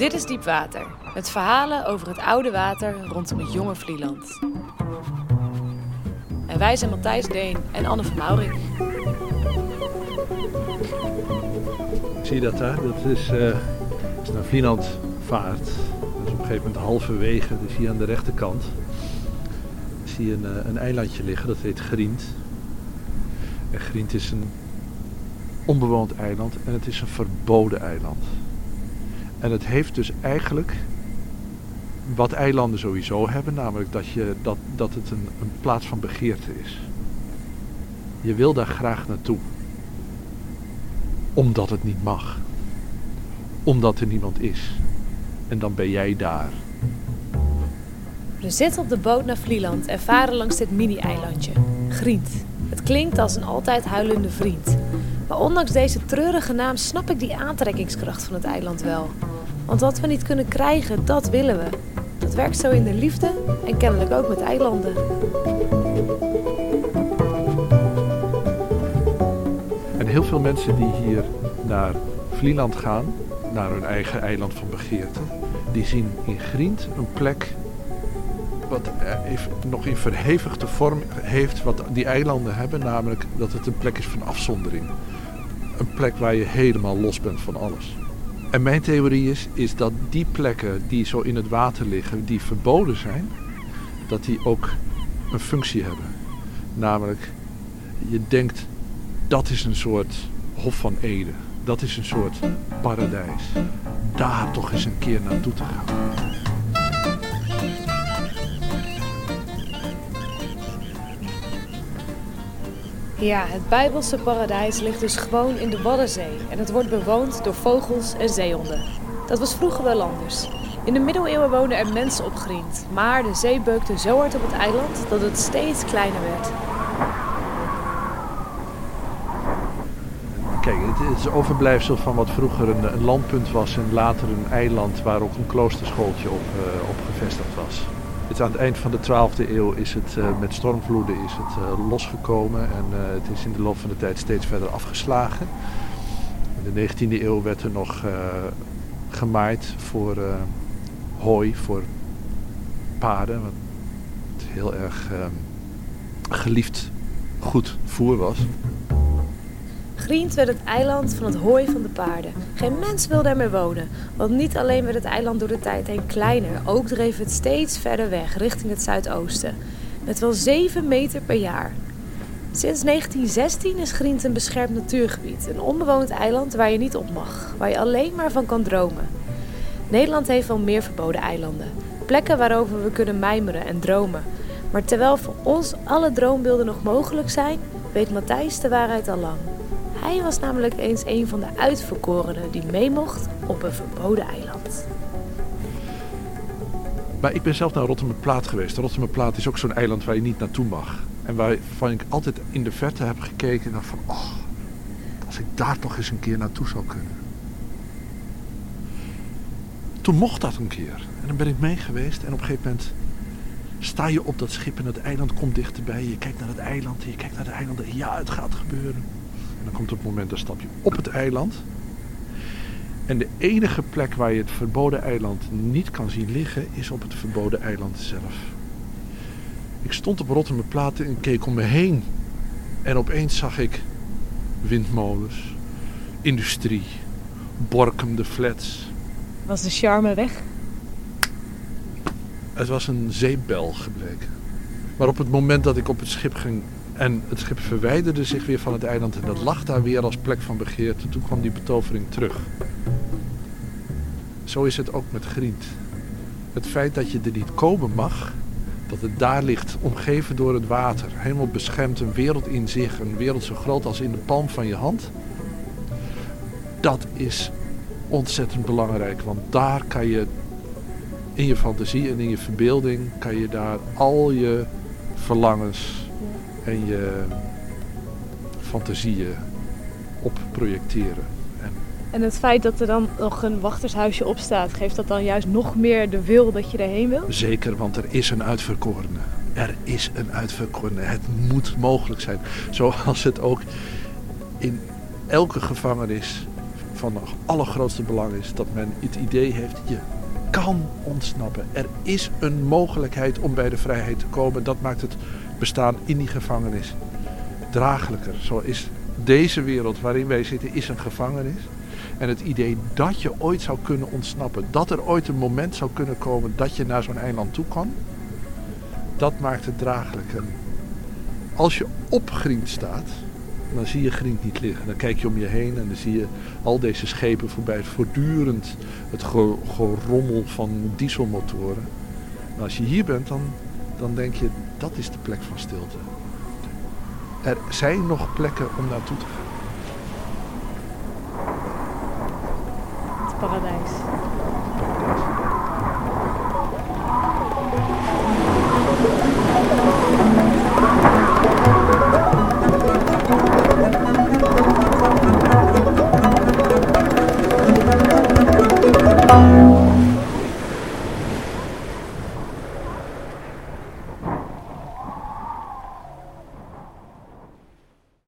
Dit is Diepwater, met verhalen over het oude water rondom het jonge Vlieland. En wij zijn Matthijs Deen en Anne van Maurik. Zie je dat daar? Dat is, eh, naar Vlieland vaart. Dat is op een gegeven moment halverwege, dus hier aan de rechterkant. Zie je een, eh, een eilandje liggen, dat heet Grient. En Grient is een onbewoond eiland en het is een verboden eiland. En het heeft dus eigenlijk wat eilanden sowieso hebben, namelijk dat, je, dat, dat het een, een plaats van begeerte is. Je wil daar graag naartoe. Omdat het niet mag. Omdat er niemand is. En dan ben jij daar. We zitten op de boot naar Vlieland en varen langs dit mini-eilandje, Griet. Het klinkt als een altijd huilende vriend. Maar ondanks deze treurige naam snap ik die aantrekkingskracht van het eiland wel. Want wat we niet kunnen krijgen, dat willen we. Dat werkt zo in de liefde en kennelijk ook met eilanden. En heel veel mensen die hier naar Vlieland gaan, naar hun eigen eiland van begeerte, die zien in Grient een plek wat nog in verhevigde vorm heeft wat die eilanden hebben, namelijk dat het een plek is van afzondering. Een plek waar je helemaal los bent van alles. En mijn theorie is, is dat die plekken die zo in het water liggen, die verboden zijn, dat die ook een functie hebben. Namelijk, je denkt, dat is een soort Hof van Eden. Dat is een soort paradijs. Daar toch eens een keer naartoe te gaan. Ja, het Bijbelse paradijs ligt dus gewoon in de Waddenzee en het wordt bewoond door vogels en zeehonden. Dat was vroeger wel anders. In de middeleeuwen woonden er mensen op Grient, maar de zee beukte zo hard op het eiland dat het steeds kleiner werd. Kijk, het is overblijfsel van wat vroeger een, een landpunt was en later een eiland waar ook een kloosterschooltje op, uh, op gevestigd was. Het aan het eind van de 12e eeuw is het uh, met stormvloeden is het, uh, losgekomen en uh, het is in de loop van de tijd steeds verder afgeslagen. In de 19e eeuw werd er nog gemaaid voor hooi, voor paarden, wat heel erg geliefd goed voer was. Grient werd het eiland van het hooi van de paarden. Geen mens wilde er meer wonen. Want niet alleen werd het eiland door de tijd heen kleiner, ook dreef het steeds verder weg richting het zuidoosten. Met wel 7 meter per jaar. Sinds 1916 is Grient een beschermd natuurgebied. Een onbewoond eiland waar je niet op mag. Waar je alleen maar van kan dromen. Nederland heeft wel meer verboden eilanden. Plekken waarover we kunnen mijmeren en dromen. Maar terwijl voor ons alle droombeelden nog mogelijk zijn, weet Matthijs de waarheid al lang. Hij was namelijk eens een van de uitverkorenen die mee mocht op een verboden eiland. Maar ik ben zelf naar Rotterdam-Plaat geweest. Rotterdam-Plaat is ook zo'n eiland waar je niet naartoe mag. En waarvan ik altijd in de verte heb gekeken en dacht van... Oh, als ik daar toch eens een keer naartoe zou kunnen. Toen mocht dat een keer. En dan ben ik mee geweest en op een gegeven moment sta je op dat schip en het eiland komt dichterbij. Je kijkt naar het eiland en je kijkt naar het eiland en ja, het gaat gebeuren. En dan komt het moment, dan stap je op het eiland. En de enige plek waar je het verboden eiland niet kan zien liggen, is op het verboden eiland zelf. Ik stond op Rotterdam Platen en keek om me heen. En opeens zag ik windmolens, industrie, Borkum de flats. Was de charme weg? Het was een zeepbel gebleken. Maar op het moment dat ik op het schip ging en het schip verwijderde zich weer van het eiland en dat lag daar weer als plek van begeerte. Toen kwam die betovering terug. Zo is het ook met Grient. Het feit dat je er niet komen mag, dat het daar ligt, omgeven door het water, helemaal beschermd, een wereld in zich, een wereld zo groot als in de palm van je hand. Dat is ontzettend belangrijk, want daar kan je in je fantasie en in je verbeelding, kan je daar al je verlangens en je fantasieën op projecteren. En, en het feit dat er dan nog een wachtershuisje op staat, geeft dat dan juist nog meer de wil dat je erheen wil? Zeker, want er is een uitverkorene. Er is een uitverkorene. Het moet mogelijk zijn. Zoals het ook in elke gevangenis van het allergrootste belang is dat men het idee heeft, je kan ontsnappen. Er is een mogelijkheid om bij de vrijheid te komen. Dat maakt het bestaan in die gevangenis draaglijker. Zo is deze wereld waarin wij zitten, is een gevangenis. En het idee dat je ooit zou kunnen ontsnappen, dat er ooit een moment zou kunnen komen dat je naar zo'n eiland toe kan, dat maakt het draaglijker. Als je op Griend staat, dan zie je Griend niet liggen. Dan kijk je om je heen en dan zie je al deze schepen voorbij. Voortdurend het gerommel van dieselmotoren. Als je hier bent, dan, dan denk je, dat is de plek van stilte. Er zijn nog plekken om naartoe te gaan. Het paradijs.